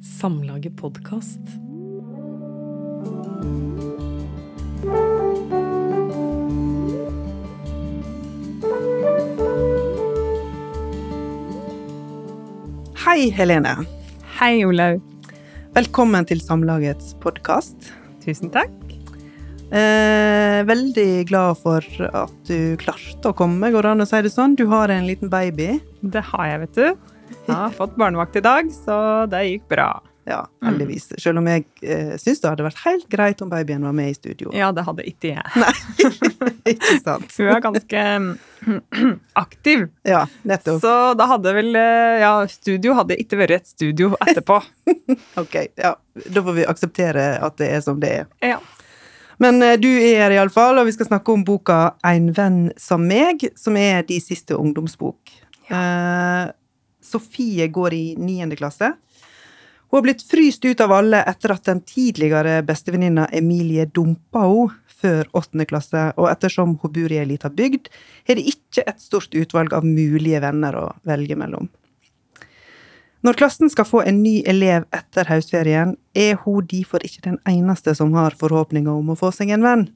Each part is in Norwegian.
Samlaget podkast. Hei, Helene. Hei, Olaug. Velkommen til Samlagets podkast. Tusen takk. Eh, veldig glad for at du klarte å komme, går det an å si det sånn? Du har en liten baby. Det har jeg, vet du. Jeg har fått barnevakt i dag, så det gikk bra. Ja, heldigvis. Selv om jeg eh, syns det hadde vært helt greit om babyen var med i studio. Ja, det hadde ikke jeg. Nei, Ikke sant? Hun er ganske aktiv. Ja, nettopp. Så da hadde vel eh, Ja, studio hadde ikke vært et studio etterpå. Ok, ja. Da får vi akseptere at det er som det er. Ja. Men eh, du er her iallfall, og vi skal snakke om boka Ein venn som meg, som er de siste ungdomsbok. Eh, Sofie går i niende klasse. Hun har blitt fryst ut av alle etter at den tidligere bestevenninna Emilie dumpa henne før åttende klasse, og ettersom hun bor i ei lita bygd, har det ikke et stort utvalg av mulige venner å velge mellom. Når klassen skal få en ny elev etter høstferien, er hun derfor ikke den eneste som har forhåpninger om å få seg en venn.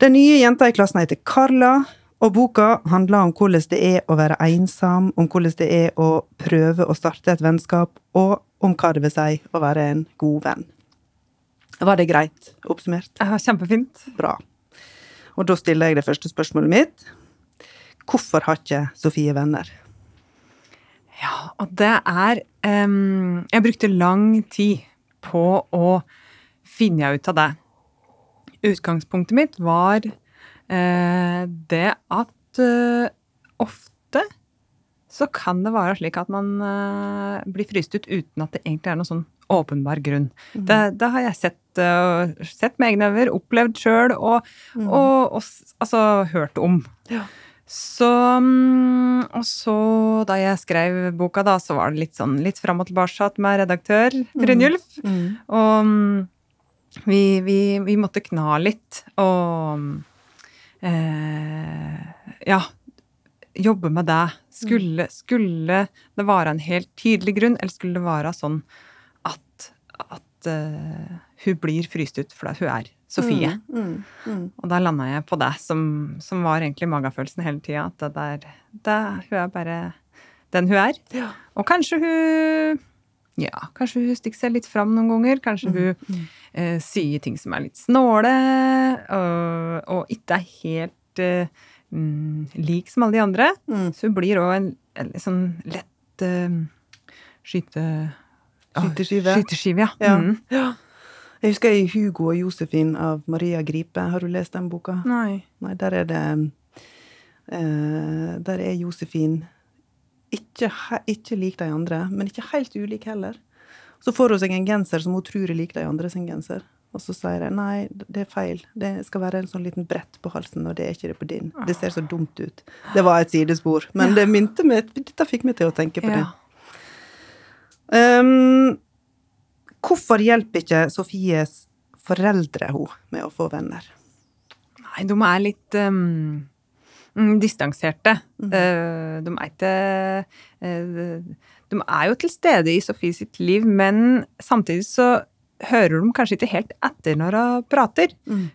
Den nye jenta i klassen heter Carla, og boka handler om hvordan det er å være ensom, om hvordan det er å prøve å starte et vennskap, og om hva det vil si å være en god venn. Var det greit oppsummert? Ja, kjempefint. Bra. Og da stiller jeg det første spørsmålet mitt. Hvorfor har ikke Sofie venner? Ja, og det er um, Jeg brukte lang tid på å finne ut av det. Utgangspunktet mitt var det at eh, ofte så kan det være slik at man eh, blir fryst ut uten at det egentlig er noen sånn åpenbar grunn. Det, det har jeg sett, eh, sett med egne øyne, opplevd sjøl og, og, og altså hørt om. Ja. Så mm, Og så, da jeg skrev boka, da, så var det litt sånn litt fram og tilbake med redaktør Brynjulf. Mm. Og mm, vi, vi, vi måtte kna litt og eh, Ja, jobbe med det. Skulle, skulle det være en helt tydelig grunn, eller skulle det være sånn at, at uh, hun blir fryst ut fordi hun er Sofie? Mm, mm, Og da landa jeg på det som, som var egentlig magefølelsen hele tida. At det der, det, hun er bare den hun er. Ja. Og kanskje hun Ja, kanskje hun stikker seg litt fram noen ganger. Kanskje hun eh, sier ting som er litt snåle, og, og ikke er helt eh, mm, lik som alle de andre. Mm. Så hun blir òg en, en en, sånn lett eh, skyte... Skyteskive. Skyteskive, ja. Ja. Mm. ja. Jeg husker i Hugo og Josefin av Maria Gripe. Har du lest den boka? Nei. Nei, der er det eh, Der er Josefin ikke, ikke lik de andre, men ikke helt ulik heller. Så får hun seg en genser som hun tror er lik de andre sin genser. Og så sier jeg nei, det er feil. Det skal være en sånn liten brett på halsen, og det er ikke det på din. Det ser så dumt ut. Det var et sidespor, men det minte meg, dette fikk meg til å tenke på det. Um, hvorfor hjelper ikke Sofies foreldre henne med å få venner? Nei, de er litt um, mm, distanserte. Mm. de er ikke eh, De er jo til stede i Sofie sitt liv, men samtidig så hører de kanskje ikke helt etter når hun prater. Mm.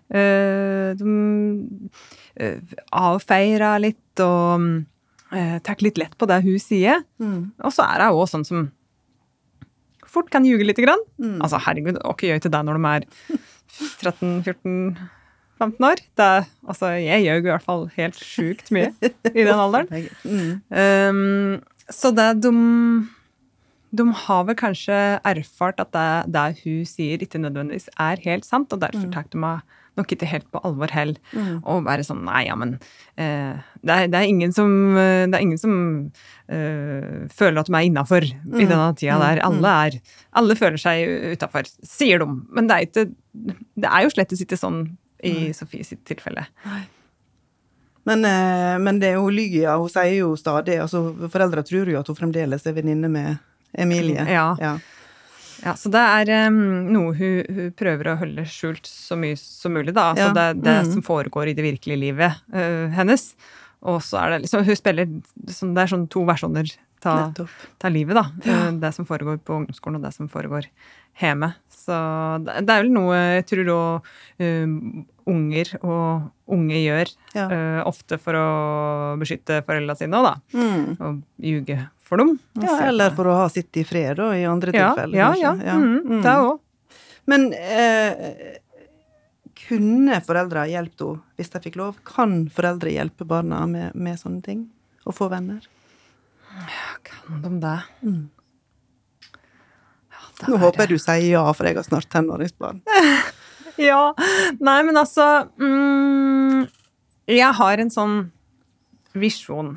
de uh, avfeirer litt og tar litt lett på det hun sier. Og så er hun òg sånn som fort kan ljuge lite grann. Altså, herregud, hva gjør ikke det når de er 13-14-15 år? Er- altså, jeg gjør i hvert fall helt sjukt mye i den alderen. Mm. Um, så det de De har vel kanskje erfart at det, det hun sier, ikke nødvendigvis er helt sant, og derfor tar de meg nok ikke helt på alvor heller. Og bare sånn Nei, ja, men eh, det, er, det er ingen som, eh, det er ingen som eh, føler at de er innafor i denne tida der. Alle, er, alle føler seg utafor, sier de. Men det er, ikke, det er jo slett ikke sånn i Sofie sitt tilfelle. Men, eh, men det hun lyver, ja. Hun sier jo stadig altså Foreldra tror jo at hun fremdeles er venninne med Emilie. Ja. ja. Ja, Så det er um, noe hun, hun prøver å holde skjult så mye som mulig, da. Altså Ja. det, det mm. som foregår i det virkelige livet uh, hennes. Og så er det liksom Hun spiller liksom, Det er sånn to versjoner av livet, da. Ja. Eh, Det som foregår på ungdomsskolen, og det som foregår hjemme. Så det det er vel noe jeg tror òg unger og unge gjør. Ja. Uh, ofte for å beskytte foreldrene sine òg, da. Mm. Og ljuge for dem. Ja, eller for å ha sitt i fred, da, i andre ja, tilfeller. ja, ja. ja. Mm, det òg. Men uh, kunne foreldre hjulpet henne hvis de fikk lov? Kan foreldre hjelpe barna med, med sånne ting? Å få venner? Kan de det? Mm. Ja, det Nå er- håper jeg du sier ja, for jeg har snart tenåringsbarn. Ja. Nei, men altså mm, Jeg har en sånn visjon.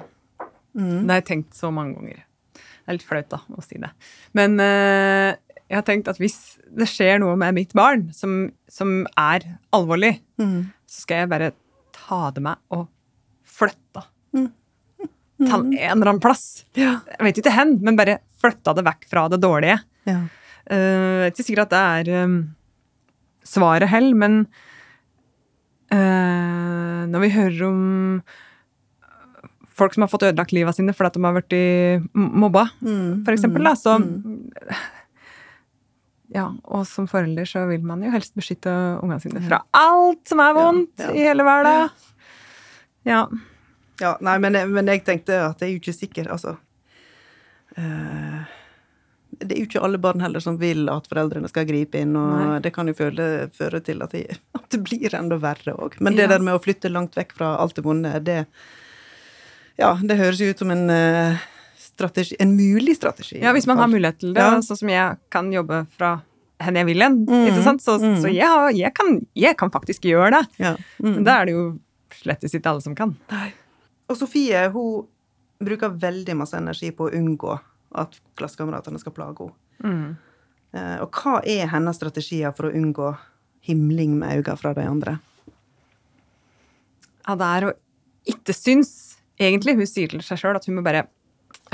Mm. Det har jeg tenkt så mange ganger. Det er litt flaut, da, å si det. Men uh, jeg har tenkt at hvis det skjer noe med mitt barn som, som er alvorlig, Mm. så skal jeg bare ta det med og flytte. Mm. Ta en eller annen plass. Ja. Jeg vet ikke hen, men bare flytta det vekk fra det dårlige. ja. Uh, Jeg er ikke sikkert at det er um, svaret heller, men eh, når vi hører om folk som har fått ødelagt livet sine fordi de har blitt i- mobba, Mm. for eksempel, da, så Mm. Ja, og som forelder så vil man jo helst beskytte ungene sine fra alt som er vondt Ja, ja. i hele verden. Ja. Ja, nei, men, men jeg tenkte at jeg er jo ikke sikker, altså. Eh, det er jo ikke alle barn heller som vil at foreldrene skal gripe inn, og Nei. det kan jo føle, føre til at, de, at det blir enda verre òg. Men det Ja. der med å flytte langt vekk fra alt det vonde, det Ja, det høres jo ut som en eh, strategi, en mulig strategi. ja, hvis man har mulighet til det, Ja. sånn som jeg kan jobbe fra hen jeg vil hen, Mm, ikke sant? så, mm. så jeg, jeg, kan, jeg kan faktisk gjøre det. Ja. Mm. Men da er det jo slett ikke alle som kan. Og Sofie hun bruker veldig masse energi på å unngå at klassekameratene skal plage henne. Mm. Eh, Og hva er hennes strategier for å unngå himling med øynene fra de andre? Ja, det er å ikke synes, egentlig. Hun sier til seg sjøl at hun må bare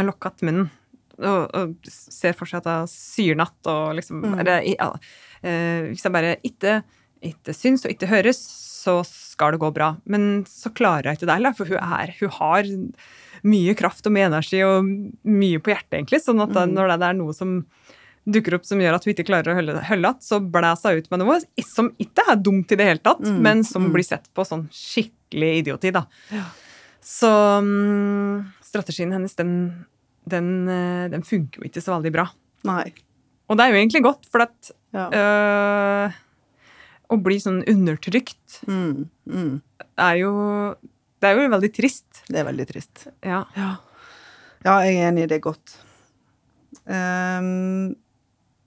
lukke igjen munnen. Og, og ser for seg at hun syr natt og liksom Mm. bare, ja, eh, Hvis jeg bare ikke, ikke syns og ikke høres, så skal det gå bra. Men så klarer jeg ikke det heller, for hun, er, hun har mye kraft og mye energi og mye på hjertet, egentlig. Sånn at da, Mm. når det er noe som dukker opp som gjør at hun ikke klarer å holde holde igjen, så blæser hun ut med noe som ikke er dumt i det hele tatt, Mm, men som mm. blir sett på sånn skikkelig idioti, da. Ja. Så mm, strategien hennes, den, den, eh, den funker jo ikke så veldig bra. Nei. Og det er jo egentlig godt, for at Ja. øh, å bli sånn undertrykt Mm, mm. er jo Det er jo veldig trist. Det er veldig trist. Ja. Ja. ja, jeg er enig i det godt. Um,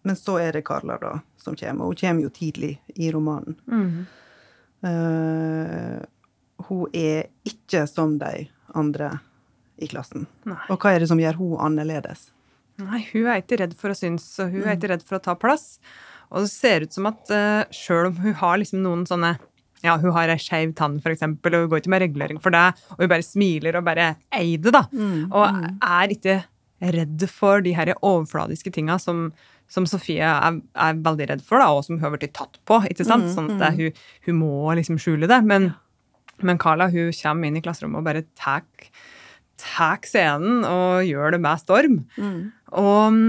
men så er det Carla, da, som kommer. Og hun kommer jo tidlig i romanen. Mm. Uh, hun er ikke som de andre i klassen. Nei. Og hva er det som gjør hun annerledes? Nei, hun er ikke redd for å synes, og hun er ikke redd for å ta plass. Og det ser ut som at uh, sjøl om hun har liksom noen sånne ja, hun har ei skeiv tann, for eksempel, og hun går ikke med regulering for det, og hun bare smiler og bare eier det, da. Mm, Og mm. er ikke redd for de her overfladiske tinga som, som Sofie er, er veldig redd for, da, og som hun har blitt tatt på. ikke sant? Mm, Sånn at mm. det, hun, hun må liksom skjule det. Men, men Carla hun kommer inn i klasserommet og bare tar scenen og gjør det med storm. Mm. Og,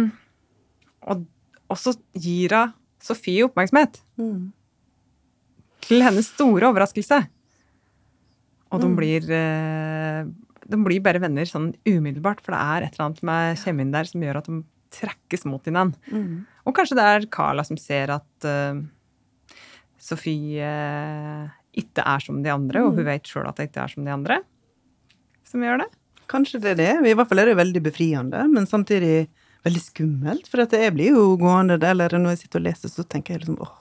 og, og så gir hun Sofie oppmerksomhet Mm. til hennes store overraskelse. Og de Mm. blir eh, De blir bare venner sånn umiddelbart, for det er et eller annet med kjemien der som gjør at de trekkes mot hverandre. Mm. Og kanskje det er Carla som ser at uh, Sofie eh, ikke er som de andre, og hun vet sjøl at det ikke er som de andre, som gjør det. Kanskje det er det. I hvert fall er det veldig befriende, men samtidig veldig skummelt. For jeg blir jo gående der, eller når jeg sitter og leser, så tenker jeg liksom åh,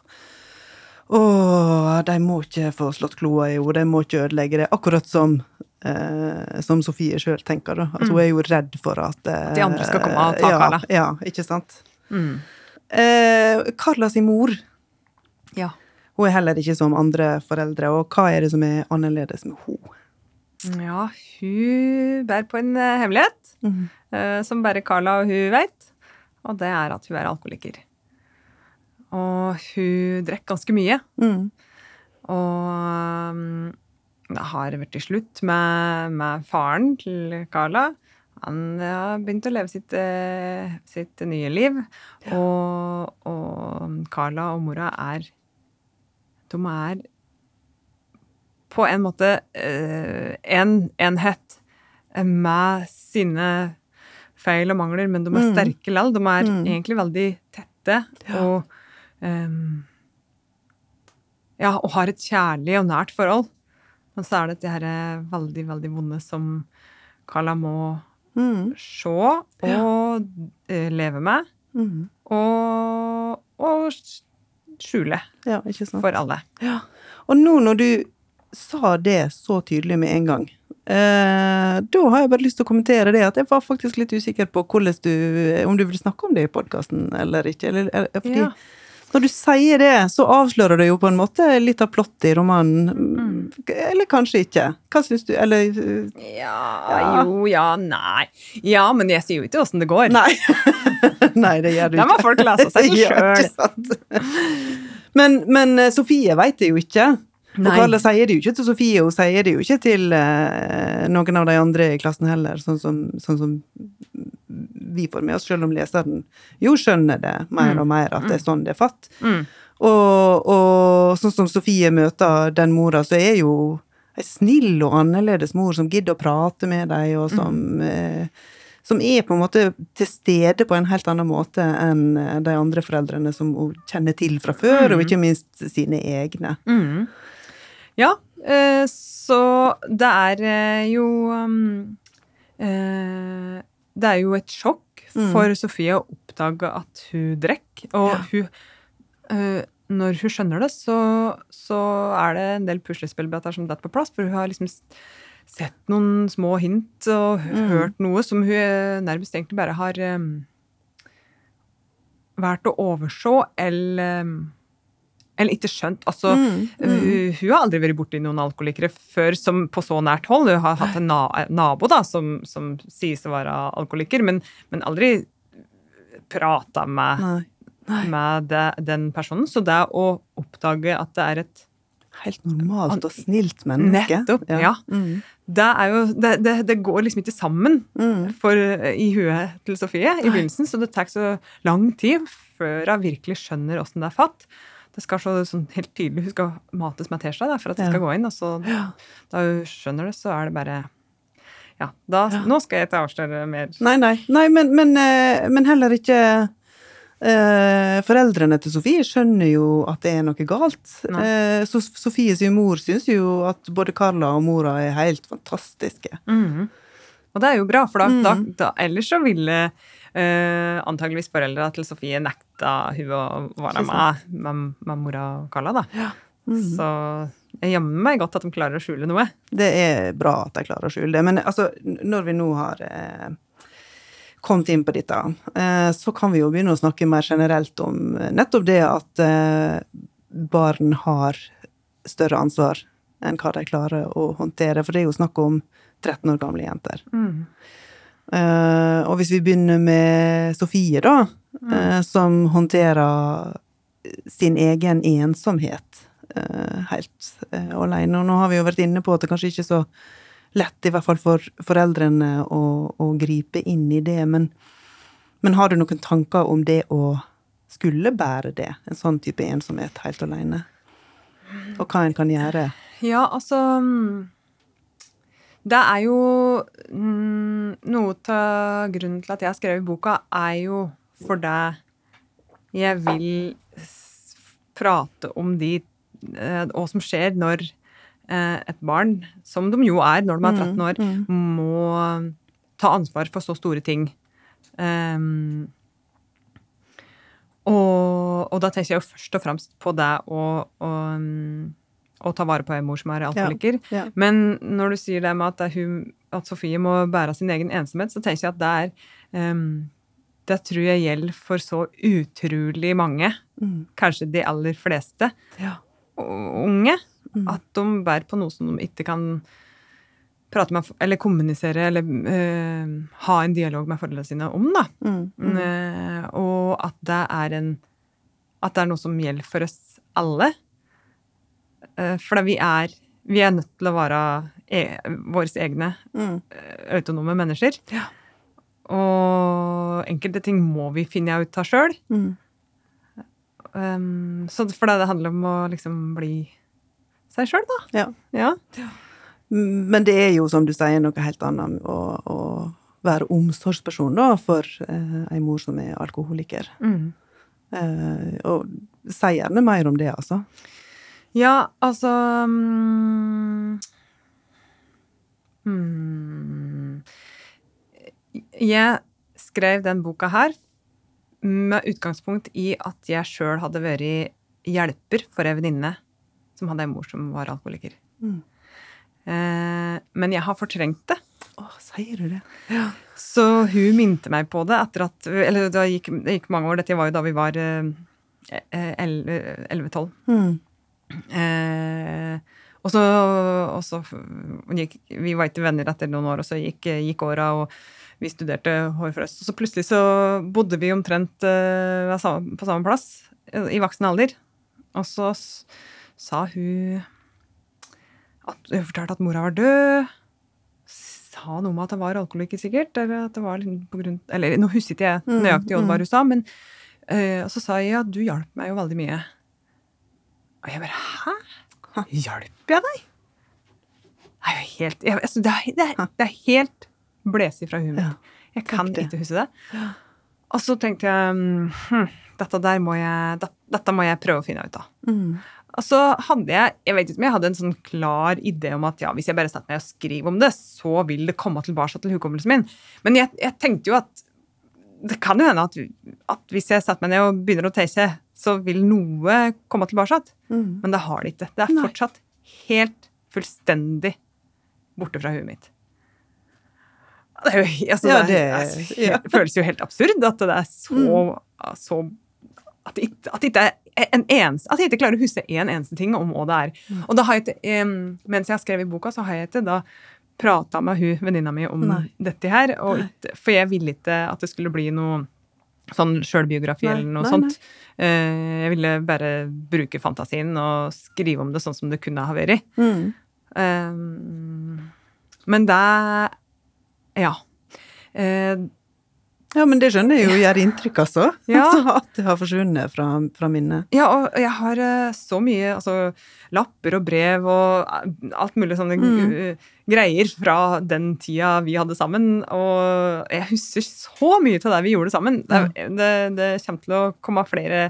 åh de må ikke få slått kloa i henne, de må ikke ødelegge det. Akkurat som, eh, som Sofie sjøl tenker, da. At hun er jo redd for at eh, de andre skal komme og ta ja, Carla. Ja, ikke sant. Mm. Eh, Carla sin mor, Ja. hun er heller ikke som andre foreldre, og hva er det som er annerledes med henne? Ja, hun bærer på en eh, hemmelighet. eh, som bare Carla og hun vet. Og det er at hun er alkoholiker. Og hun drikker ganske mye. Mm. Og det har vært til slutt med, med faren til Carla. han har begynt å leve sitt, eh, sitt nye liv. Og, og Carla og mora er De er på en måte eh, en enhet med sine feil og mangler, men de er Mm. sterke likevel. De er Mm. egentlig veldig tette Ja. og um, Ja, og har et kjærlig og nært forhold. Men så er det dette her eh, veldig, veldig vonde som Carla må Mm. se og ja. leve med, Mm. og, og skjule Ja, for alle. Ja. Og nå når du sa det så tydelig med en gang, eh, da har jeg bare lyst til å kommentere det at jeg var faktisk litt usikker på du, om du vil snakke om det i podkasten eller ikke. Eller, eller, fordi Ja. når du sier det, så avslører det jo på en måte litt av plottet i romanen. Mm. Eller kanskje ikke. Hva syns du? Eller Ja, Ja. jo, ja, nei. Ja, men jeg sier jo ikke åssen det går. Nei. Nei, det gjør du ikke. Da må folk lese seg sjøl. Men, men eh, Sofie veit det jo ikke. Og Nei. Karla sier det jo ikke til Sofie, hun sier det jo ikke til eh, noen av de andre i klassen heller, sånn som, sånn som vi får med oss, selv om leseren jo skjønner det mer og mer, at det er sånn det er fatt. Mm. Og, og sånn som Sofie møter den mora, så er jo ei snill og annerledes mor som gidder å prate med deg, og som, eh, som er på en måte til stede på en helt annen måte enn eh, de andre foreldrene som hun kjenner til fra før, og ikke minst sine egne. Mm. Ja, eh, så det er eh, jo um, eh, Det er jo et sjokk Mm. for Sofie å oppdage at hun drikker. Og Ja. hun Når hun skjønner det, så, så er det en del puslespillbiter som detter på plass, for hun har liksom sett noen små hint og hørt Mm. hørt noe som hun nærmest egentlig bare har um, valgt å overse eller um, eller ikke skjønt. Altså, Mm, mm. Hun, hun har aldri vært borti noen alkoholikere før som på så nært hold. Hun har hatt en na nabo da, som, som sies å være alkoholiker, men, men aldri prata med, Nei. Nei. med det, den personen. Så det å oppdage at det er et Helt normalt og snilt menneske. Nettopp, ja. Mm. Det, jo, det, det, det går liksom ikke sammen Mm. for, i huet til Sofie i begynnelsen, så det tar så lang tid før hun virkelig skjønner åssen det er fatt. Det skal så sånn helt tydelig, Hun skal mates med teskje for at det skal gå inn. Og så, Ja. da hun skjønner det, så er det bare Ja, da, Ja. nå skal jeg ikke avsløre mer. Nei, nei. nei men, men, eh, men heller ikke eh, Foreldrene til Sofie skjønner jo at det er noe galt. Eh, so Sofie mor syns jo at både Carla og mora er helt fantastiske. Mhm. Og det er jo bra, for da, Mm. da, da ellers så ville eh, antageligvis foreldra til Sofie nekta hun å være med, med, med mora og Carla, da. Mhm. Så jeg jammer meg godt at de klarer å skjule noe. Det er bra at de klarer å skjule det. Men altså, når vi nå har eh, kommet inn på dette, eh, så kan vi jo begynne å snakke mer generelt om eh, nettopp det at eh, barn har større ansvar enn hva de klarer å håndtere. For det er jo snakk om 13 år gamle jenter. Eh, og hvis vi begynner med Sofie, da, mm. som håndterer sin egen ensomhet eh, helt eh, alene. Og nå har vi jo vært inne på at det kanskje ikke er så lett, i hvert fall for foreldrene, å, å gripe inn i det. Men, men har du noen tanker om det å skulle bære det, en sånn type ensomhet helt alene? Og hva en kan gjøre? Ja, altså mm, Det er jo mm, Noe av grunnen til at jeg har skrevet boka, er jo fordi jeg vil prate om de eh, Hva som skjer når eh, et barn, som de jo er når de er 13 år, må ta ansvar for så store ting. Um, og, og da tenker jeg jo først og fremst på det å, å, mm, å ta vare på en mor som er alkoholiker. Ja. Men når du sier det med at, det hun, at Sofie må bære sin egen ensomhet, så tenker jeg at det er um, Det tror jeg gjelder for så utrolig mange, Mm. kanskje de aller fleste Ja. unge, unge, at de bærer på noe som de ikke kan prate med, eller kommunisere, eller uh, ha en dialog med foreldrene sine om, da. Mm. Uh, og at det er en At det er noe som gjelder for oss alle. Eh, for vi er, vi er nødt til å være e våre egne Mm. eh, autonome mennesker. Og enkelte ting må vi finne ut av sjøl. Mm. Um, så for det handler om å liksom bli seg sjøl, da. Ja. Ja. Men det er jo, som du sier, noe helt annet å, å være omsorgsperson da, for eh, ei mor som er alkoholiker. Mm. Eh, og si gjerne mer om det, altså. Ja, altså mm, mm, Jeg skrev den boka her med utgangspunkt i at jeg sjøl hadde vært hjelper for ei venninne som hadde en mor som var alkoholiker. Mm. Eh, men jeg har fortrengt det. Å, sier du det? Så hun minte meg på det etter at Eller det gikk, det gikk mange år. Dette var jo da vi var eh, 11-12. Mm. Eh, og så, og så gikk, Vi var ikke venner etter noen år, og så gikk, gikk åra, og vi studerte hårfrøst. Og så plutselig så bodde vi omtrent eh, på samme plass eh, i voksen alder. Og så sa hun at Hun fortalte at mora var død. Sa noe om at det var alkoholiker, sikkert. Eller at det var liksom på grunn Eller nå husker ikke jeg Mm, nøyaktig hva mm. hun sa, men eh, Og så sa jeg ja, du hjalp meg jo veldig mye. Og jeg bare hæ? Hjalp jeg deg? Det er jo helt jeg, altså, det, er, det, er, det er helt blesig fra huet mitt. Jeg kan ikke huske det. Og så tenkte jeg hm, dette der må jeg, det, dette må jeg prøve å finne ut av. Mm. Og så hadde jeg jeg vet ikke om jeg hadde en sånn klar idé om at ja, hvis jeg bare setter meg og skriver om det, så vil det komme tilbake til hukommelsen min. Men jeg, jeg tenkte jo at det kan jo hende at, at hvis jeg setter meg ned og begynner å tenke, så vil noe komme tilbake. Mm. Men det har det ikke. Det er Nei. fortsatt helt fullstendig borte fra huet mitt. Det, er jo, altså, Ja, det, det- er, altså, ja. det føles jo helt absurd at det er så, så at, det ikke- at, ikke er en eneste, at jeg ikke klarer å huske en eneste ting om hva det er. Mm. Og da har jeg ikke, mens jeg har skrevet boka, så har jeg ikke da prata med hun venninna mi om Nei. dette her. Og for jeg ville ikke at det skulle bli noe sånn sjølbiografi eller noe nei, sånt. Eh, Jeg ville bare bruke fantasien og skrive om det sånn som det kunne ha vært. Mm. Um, men det Ja. Eh, Ja, men det skjønner jeg jo gjør inntrykk, altså. Ja. altså. At det har forsvunnet fra, fra minnet. Ja, og jeg har eh, så mye altså, lapper og brev og eh, alt mulig sånne Mm. eh, greier fra den tida vi hadde sammen. Og jeg husker så mye til det vi gjorde sammen. Det, det, det kommer til å komme flere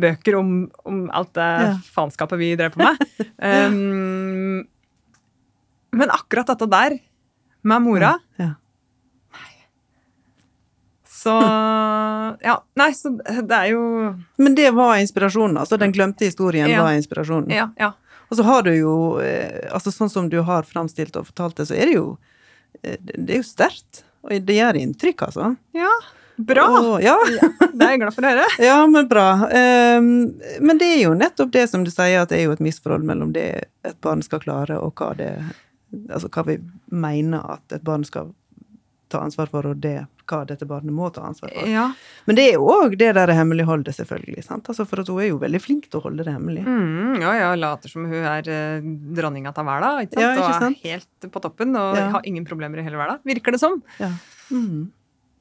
bøker om, om alt det Ja. faenskapet vi drev på med. um, men akkurat dette der, med mora Ja. Så Ja, nei, så det er jo Men det var inspirasjonen, altså. Den glemte historien Ja. var inspirasjonen. Ja, ja. Og så har du jo eh, altså Sånn som du har framstilt og fortalt det, så er det jo eh, Det er jo sterkt. Og det gjør inntrykk, altså. Ja, bra! Og, ja. Det er jeg glad for å høre. ja, men bra. Um, men det er jo nettopp det som du sier, at det er jo et misforhold mellom det et barn skal klare, og hva det Altså hva vi mener at et barn skal ta ansvar for, og det hva dette barnet må ta ansvar for. Ja. Men det er jo òg det der hemmeligholdet, selvfølgelig. sant? Altså For at hun er jo veldig flink til å holde det hemmelig. Mm, ja, ja, later som hun er eh, dronninga av verden, ikke sant? Ja, ikke og er helt på toppen og Ja. har ingen problemer i hele verden, virker det som. Ja. Mm.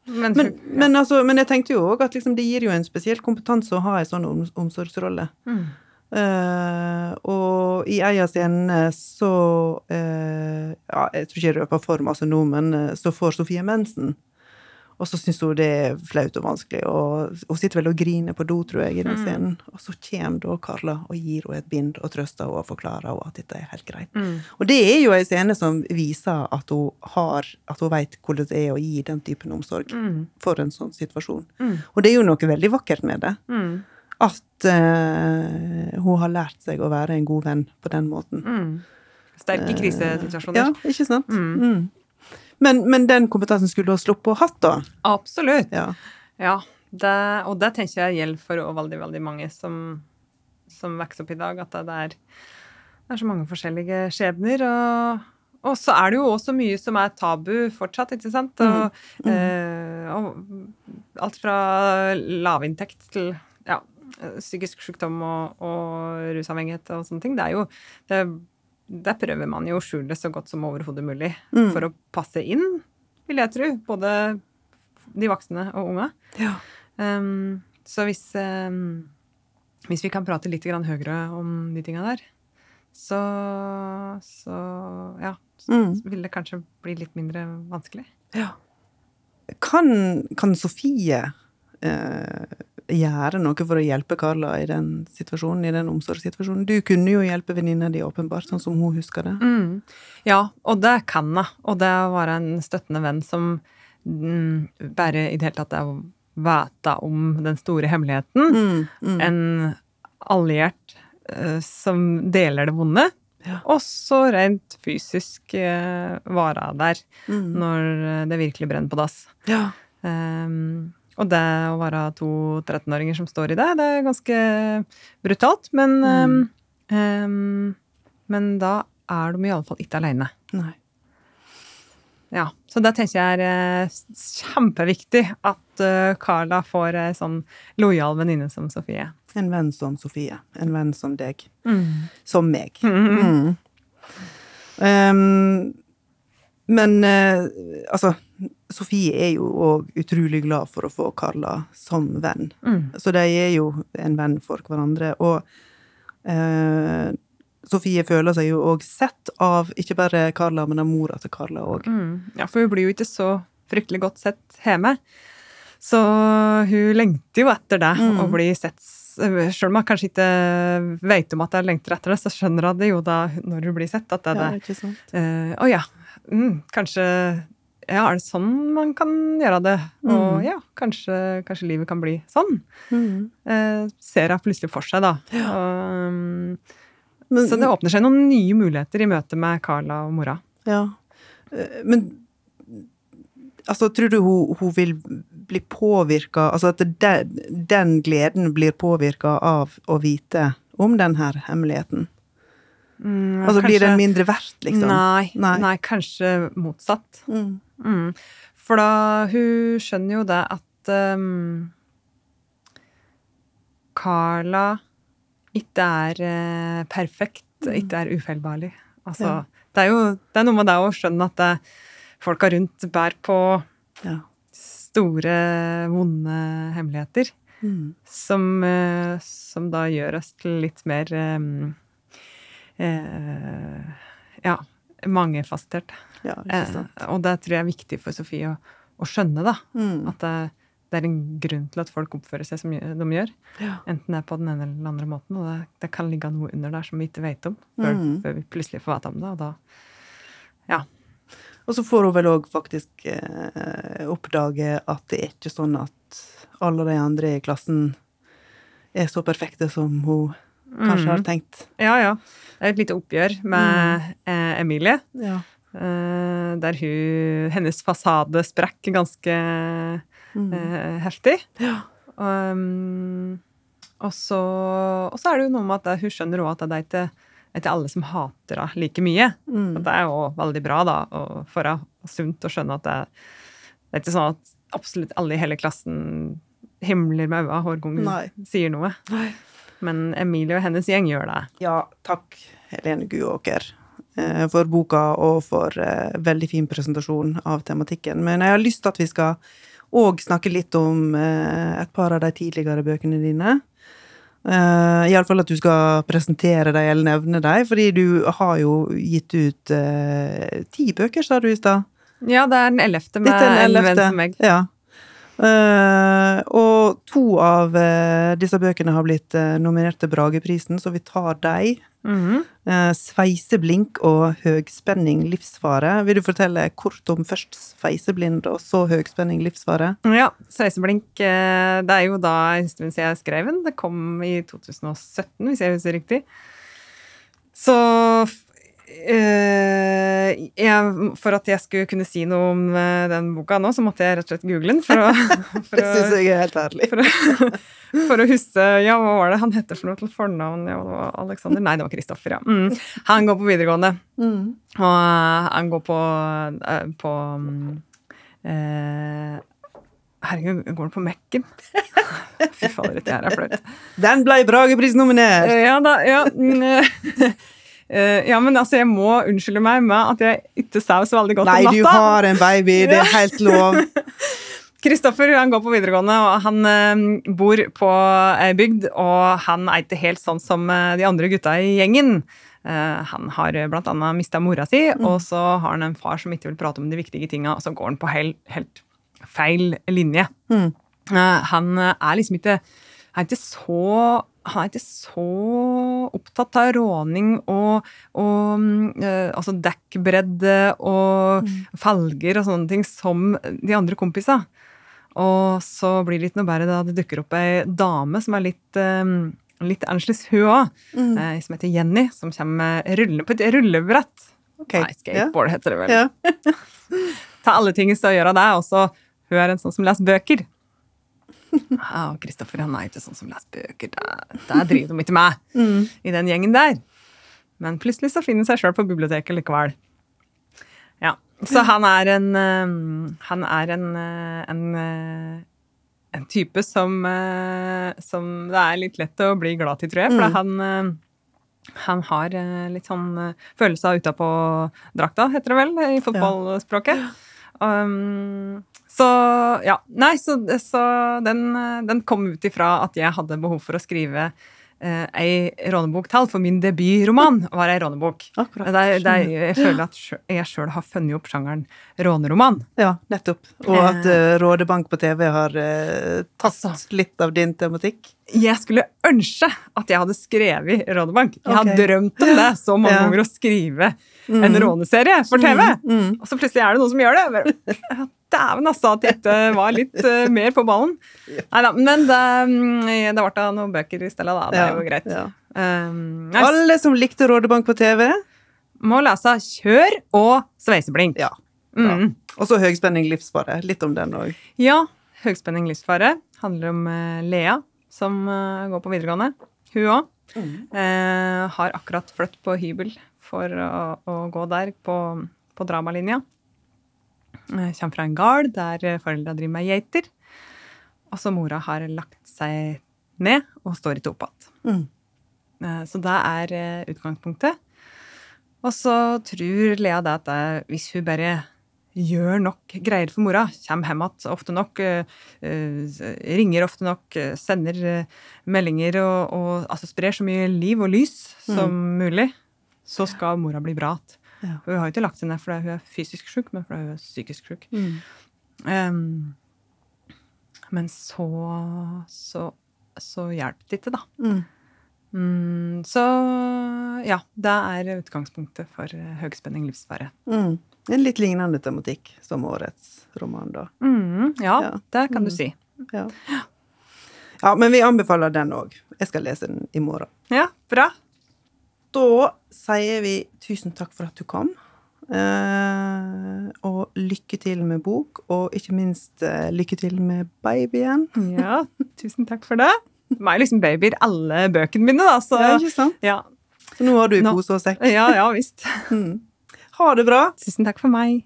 Men, Men, men, altså, men jeg tenkte jo òg at liksom, det gir jo en spesiell kompetanse å ha en sånn om, omsorgsrolle. mm. Uh, og i ei av scenene så eh, Ja, jeg tror ikke jeg røper for masse nå, men eh, så får Sofie mensen. Og så syns hun det er flaut og vanskelig, og hun sitter vel og griner på do, tror jeg, i den Mm. scenen. Og så kommer da Karla og gir henne et bind og trøster henne og forklarer henne at dette er helt greit. Mm. Og det er jo ei scene som viser at hun har At hun veit hvordan det er å gi den typen omsorg Mm. for en sånn situasjon. Mm. Og det er jo noe veldig vakkert med det. Mm. At uh, hun har lært seg å være en god venn på den måten. Mm. Sterke krisesituasjoner. Ja, ikke sant? Mm. Mm. Men, men den kompetansen skulle ha sluppet å hatt, da. Absolutt. Ja. Ja, det, og det tenker jeg gjelder for veldig, veldig mange som, som vokser opp i dag, at det er, det er så mange forskjellige skjebner. Og, og så er det jo også mye som er tabu fortsatt, ikke sant? Og, Mm. Eh, og alt fra lavinntekt til ja, psykisk sykdom og, og rusavhengighet og sånne ting. Det er jo det, Der prøver man jo å skjule så godt som overhodet mulig Mm. for å passe inn, vil jeg tro. Både de voksne og unga. Ja. Um, så hvis, um, hvis vi kan prate litt grann høyere om de tinga der, så, så ja, så Mm. vil det kanskje bli litt mindre vanskelig. Ja. Kan, kan Sofie eh, gjøre noe for å hjelpe Carla i den situasjonen, i den omsorgssituasjonen? Du kunne jo hjelpe venninna di, åpenbart, sånn som hun husker det. Mm. Ja, og det kan jeg. Og det å være en støttende venn som mm, bare i det hele tatt er vite om den store hemmeligheten. Mm, mm. En alliert uh, som deler det vonde. Ja. Og så rent fysisk uh, være der Mm. når eh, det virkelig brenner på dass. Ja. Um, og det å være to 13-åringer som står i det, det er ganske brutalt. Men, um, um, men da er de iallfall ikke aleine. Ja, så det tenker jeg er eh, kjempeviktig at eh, Carla får ei sånn lojal venninne som Sofie. En venn som Sofie. En venn som deg. Mm. Som meg. Mm. Um, men eh, altså Sofie er jo òg utrolig glad for å få Carla som venn. Mm. Så de er jo en venn for hverandre. Og eh, Sofie føler seg jo òg sett av ikke bare Carla, men av mora til Carla òg. Mm. Ja, for hun blir jo ikke så fryktelig godt sett hjemme. Så hun lengter jo etter det, Mm. å bli sett. Selv om hun kanskje ikke vet om at hun lengter etter det, så skjønner hun det jo da når hun blir sett, at det er det. ikke sant? Eh, Å ja, mm, kanskje Ja, er det sånn man kan gjøre det? Og Mm. ja, kanskje, kanskje livet kan bli sånn. Mm. Eh, ser jeg plutselig for seg, da. Og, um, Men, så det åpner seg noen nye muligheter i møte med Carla og mora. Ja. Eh, Men altså, tror du hun, hun vil bli påvirka Altså at den, den gleden blir påvirka av å vite om denne hemmeligheten? Mm, Altså blir kanskje- den mindre verdt, liksom? Nei, Nei. nei. kanskje motsatt. Mm. Mm. For da Hun skjønner jo det at um, Carla ikke er uh, perfekt, ikke er ufeilbarlig. Altså, Ja. det, er jo, det er noe med det å skjønne at det, folka rundt bærer på Ja. store, vonde hemmeligheter. Mm. Som, uh, som da gjør oss til litt mer um, eh, Ja, mangefasettert. ja, Eh, og det tror jeg er viktig for Sofie å, å skjønne, da. Mm. At det, det er en grunn til at folk oppfører seg som de gjør. Ja. Enten det er på den ene eller den andre måten. Og det, det kan ligge noe under der som vi ikke vet om, før, Mm. før vi plutselig får vite om det. Og da Ja. Og så får hun vel òg faktisk eh, oppdage at det er ikke sånn at alle de andre i klassen er så perfekte som hun kanskje har Mm. tenkt. Ja, ja. Det er et lite oppgjør med Mm. eh, Emilie. Ja. Eh, der hun Hennes fasade sprakk ganske Mm. eh, heftig. ja. Um, og, så, og så er det jo noe med at hun skjønner òg at det er ikke, det er alle som hater henne like mye. Mm. Det er jo veldig bra, da, og for henne og sunt å skjønne at det, det er ikke sånn at absolutt alle i hele klassen himler med øynene hver gang hun sier noe. Nei. Men Emilie og hennes gjeng gjør det. Ja, takk, Helene Guåker, eh, for boka og for eh, veldig fin presentasjon av tematikken. Men jeg har lyst til at vi skal òg snakke litt om eh, et par av de tidligere bøkene dine. Uh, Iallfall at du skal presentere dem eller nevne dem, fordi du har jo gitt ut ti bøker, sa du i stad. Ja, det er den ellevte med En venn som meg. Ja. Eh, og to av uh, disse bøkene har blitt uh, nominert til Brageprisen, så vi tar deg. Mhm. Eh, sveiseblink og høgspenning livsfare. Vil du fortelle kort om først sveiseblind og så høgspenning livsfare? Ja, Sveiseblink, det er jo da en stund siden jeg skrev den. Det kom i 2017, hvis jeg husker riktig. Så eh, jeg, For at jeg skulle kunne si noe om uh, den boka nå, så måtte jeg rett og slett google den. For å, for Det syns jeg er helt herlig. for å, for å huske Ja, hva var det han heter for noe til fornavn? Ja, det var Alexander? Nei, det var Kristoffer, ja. Mm. Han går på videregående. Mm. Og uh, han går på, på mm, Herregud, går han på Mekken? Fy fader, dette her er flaut. Den ble Bragepris-nominert! Eh, Ja da, ja. Mm, eh, Ja, men altså, jeg må unnskylde meg med at jeg ikke sover så veldig godt Nei, om du har en baby, det er helt lov. Kristoffer han går på videregående, og han uh, bor på ei bygd. Og han er ikke helt sånn som eh, de andre gutta i gjengen. Han har annet mista mora si, og så har han en far som ikke vil prate om de viktige tinga, og så går han på hel, helt feil linje. Mm. Han er liksom ikke er ikke så han er ikke så opptatt av råning og, og eh, altså dekkbredde og felger og sånne ting som de andre kompisene. Og så blir det ikke noe bedre da det dukker opp ei dame som er litt, eh, litt annerledes, hun òg, Mm. eh, som heter Jenny, som kommer rullende på et rullebrett. Okay. Nei, skateboard heter det vel. Yeah. Ta alle ting i stå å gjøre det, Også, hun er en sånn som leser bøker. Ja, og Kristoffer han er ikke sånn som leser bøker. Der, der driver de ikke med Mm. i den gjengen der. Men plutselig så finner han seg sjøl på biblioteket likevel. Ja, Så han er en eh, Han er en, eh, en, eh, en type som, eh, som det er litt lett å bli glad til, tror jeg. For Mm. han, han har litt sånn følelser følelse av utapå drakta, heter det vel, i fotballspråket. Um, så ja. Nei, så, så den, eh, den kom ut ifra at jeg hadde behov for å skrive eh, ei rånebok til, for min debutroman var ei rånebok. Akkurat. Der, der er, jeg føler at jeg sjøl har funnet opp sjangeren råneroman. Ja, nettopp. Og at eh, Rådebank på TV har eh, tatt Altså. litt av din tematikk. Jeg skulle ønske at jeg hadde skrevet Rånebank. Jeg har drømt om det så mange Ja. ganger, å skrive en råneserie for TV. Mm. Og så plutselig er det noen som gjør det. Dæven, altså, at jeg ikke var litt uh, mer på ballen. Nei da, men det, mm, det ble da noen bøker i stedet, da. Det er jo greit. Ja. Um, Alle som likte Rådebank på TV. må lese Kjør og Sveiseblink. Ja. Mm. Og så Høgspenning livsfare. Litt om den òg. Ja, Høgspenning livsfare handler om uh, Lea, som uh, går på videregående. Hun òg. Eh, har akkurat flyttet på hybel for å, å gå der på, på dramalinja. Eh, kommer fra en gard der eh, foreldra driver med geiter. Og så mora har lagt seg ned og står i opp igjen. Mm. Eh, Så det er eh, utgangspunktet. Og så tror Lea det at det, hvis hun bare gjør nok greier for mora, kommer hjem igjen ofte nok, eh, eh, ringer ofte nok, eh, sender eh, meldinger og, og altså sprer så mye liv og lys som mulig, så skal mora bli bra igjen. Ja. Hun har jo ikke lagt seg ned fordi hun er fysisk sjuk, men fordi hun er psykisk sjuk. Mm. Um, men så, så, så hjalp det ikke, da. Mm. Mm, så ja, det er utgangspunktet for eh, høgspenning livsfare. Mm. En litt lignende tematikk som årets roman, da. Mm, ja, Ja. det kan du Mm. si. Ja. ja, men vi anbefaler den òg. Jeg skal lese den i morgen. Ja, bra. Da sier vi tusen takk for at du kom. Uh, og lykke til med bok, og ikke minst uh, lykke til med babyen. Ja, tusen takk for det. De er liksom babyer alle bøkene mine, da, så Ja, ikke sant? ja. Så nå har du i pose og sekk. Ja, ja visst. Mm. Ha det bra! Tusen takk for meg.